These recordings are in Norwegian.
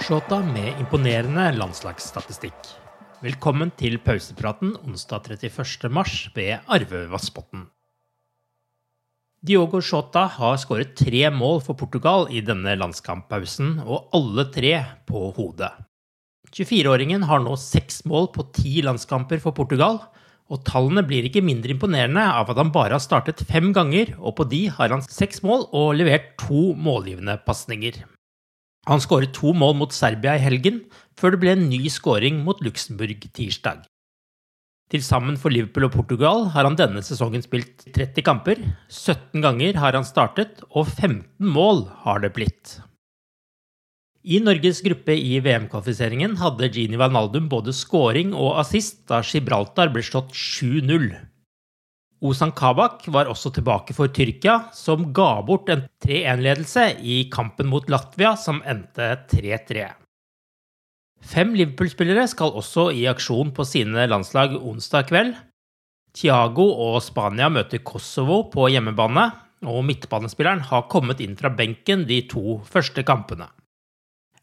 Shota med imponerende landslagsstatistikk. Velkommen til pausepraten onsdag 31. mars ved Arve Vassbotn. Diogo Shota har skåret tre mål for Portugal i denne landskamppausen, og alle tre på hodet. 24-åringen har nå seks mål på ti landskamper for Portugal, og tallene blir ikke mindre imponerende av at han bare har startet fem ganger, og på de har han seks mål og levert to målgivende pasninger. Han skåret to mål mot Serbia i helgen, før det ble en ny skåring mot Luxembourg tirsdag. Til sammen for Liverpool og Portugal har han denne sesongen spilt 30 kamper, 17 ganger har han startet, og 15 mål har det blitt. I Norges gruppe i VM-kvalifiseringen hadde Gini Wijnaldum både scoring og assist da Gibraltar ble slått 7-0. Ozan Kabak var også tilbake for Tyrkia, som ga bort en 3-1-ledelse i kampen mot Latvia, som endte 3-3. Fem Liverpool-spillere skal også i aksjon på sine landslag onsdag kveld. Thiago og Spania møter Kosovo på hjemmebane, og midtbanespilleren har kommet inn fra benken de to første kampene.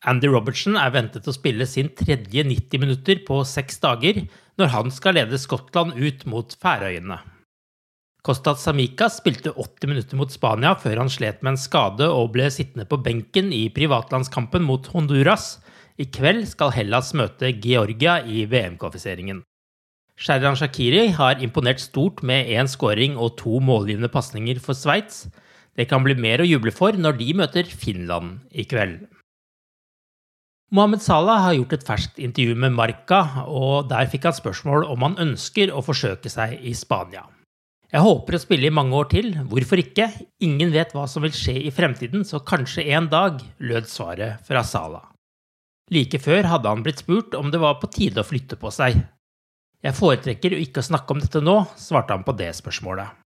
Andy Robertson er ventet å spille sin tredje 90 minutter på seks dager når han skal lede Skottland ut mot Færøyene. Kostas Samicas spilte 80 minutter mot Spania før han slet med en skade og ble sittende på benken i privatlandskampen mot Honduras, i kveld skal Hellas møte Georgia i VM-kvalifiseringen. Sherran Shakiri har imponert stort med én skåring og to målgivende pasninger for Sveits. Det kan bli mer å juble for når de møter Finland i kveld. Mohammed Salah har gjort et ferskt intervju med Marca, og der fikk han spørsmål om han ønsker å forsøke seg i Spania. Jeg håper å spille i mange år til, hvorfor ikke? Ingen vet hva som vil skje i fremtiden, så kanskje en dag, lød svaret fra Salah. Like før hadde han blitt spurt om det var på tide å flytte på seg. Jeg foretrekker å ikke snakke om dette nå, svarte han på det spørsmålet.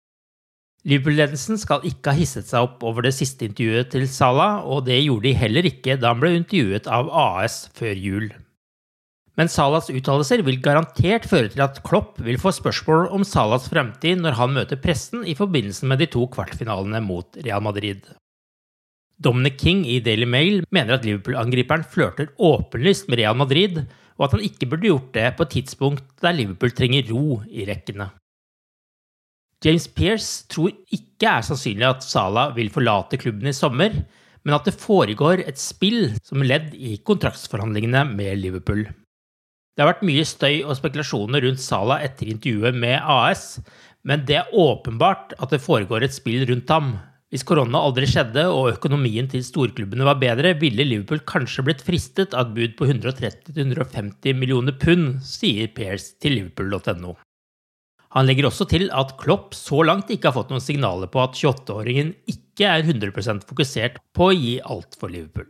Liverpool-ledelsen skal ikke ha hisset seg opp over det siste intervjuet til Salah, og det gjorde de heller ikke da han ble intervjuet av AS før jul. Men Salas uttalelser vil garantert føre til at Klopp vil få spørsmål om Salas fremtid når han møter pressen i forbindelse med de to kvartfinalene mot Real Madrid. Dominic King i Daily Mail mener at Liverpool-angriperen flørter åpenlyst med Real Madrid, og at han ikke burde gjort det på et tidspunkt der Liverpool trenger ro i rekkene. James Pearce tror ikke er sannsynlig at Salah vil forlate klubben i sommer, men at det foregår et spill som ledd i kontraktsforhandlingene med Liverpool. Det har vært mye støy og spekulasjoner rundt Sala etter intervjuet med AS, men det er åpenbart at det foregår et spill rundt ham, hvis korona aldri skjedde og økonomien til storklubbene var bedre, ville Liverpool kanskje blitt fristet av et bud på 130-150 millioner pund, sier Pearce til liverpool.no. Han legger også til at Klopp så langt ikke har fått noen signaler på at 28-åringen ikke er 100% fokusert på å gi alt for Liverpool.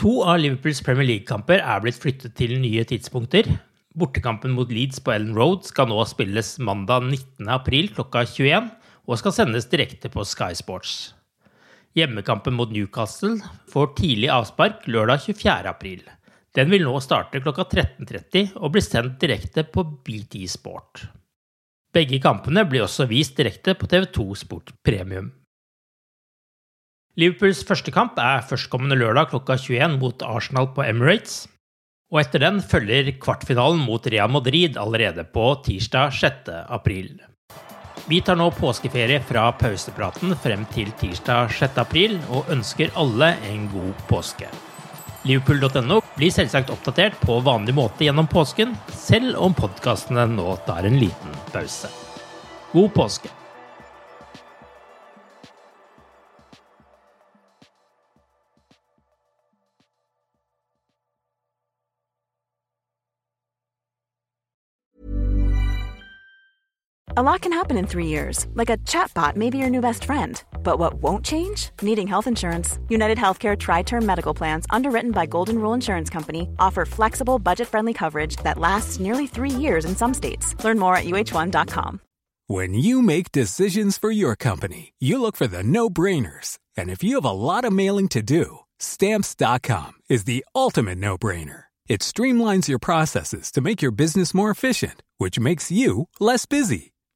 To av Liverpools Premier League-kamper er blitt flyttet til nye tidspunkter. Bortekampen mot Leeds på Ellen Road skal nå spilles mandag 19. april klokka 21, og skal sendes direkte på Sky Sports. Hjemmekampen mot Newcastle får tidlig avspark lørdag 24. april. Den vil nå starte klokka 13.30 og bli sendt direkte på BT Sport. Begge kampene blir også vist direkte på TV2 Sport Premium. Liverpools første kamp er førstkommende lørdag klokka 21 mot Arsenal på Emirates. Og etter den følger kvartfinalen mot Real Madrid allerede på tirsdag 6. april. Vi tar nå påskeferie fra pausepraten frem til tirsdag 6. april, og ønsker alle en god påske. Liverpool.no blir selvsagt oppdatert på vanlig måte gjennom påsken, selv om podkastene nå tar en liten pause. God påske! A lot can happen in three years, like a chatbot may be your new best friend. But what won't change? Needing health insurance. United Healthcare Tri Term Medical Plans, underwritten by Golden Rule Insurance Company, offer flexible, budget friendly coverage that lasts nearly three years in some states. Learn more at uh1.com. When you make decisions for your company, you look for the no brainers. And if you have a lot of mailing to do, stamps.com is the ultimate no brainer. It streamlines your processes to make your business more efficient, which makes you less busy.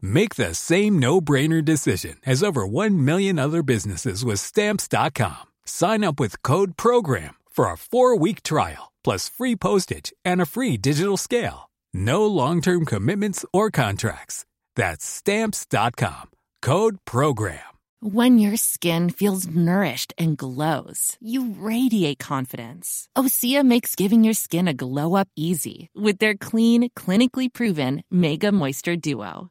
Make the same no-brainer decision as over 1 million other businesses with stamps.com. Sign up with code program for a 4-week trial plus free postage and a free digital scale. No long-term commitments or contracts. That's stamps.com. Code program. When your skin feels nourished and glows, you radiate confidence. Osea makes giving your skin a glow up easy with their clean, clinically proven Mega Moisture Duo.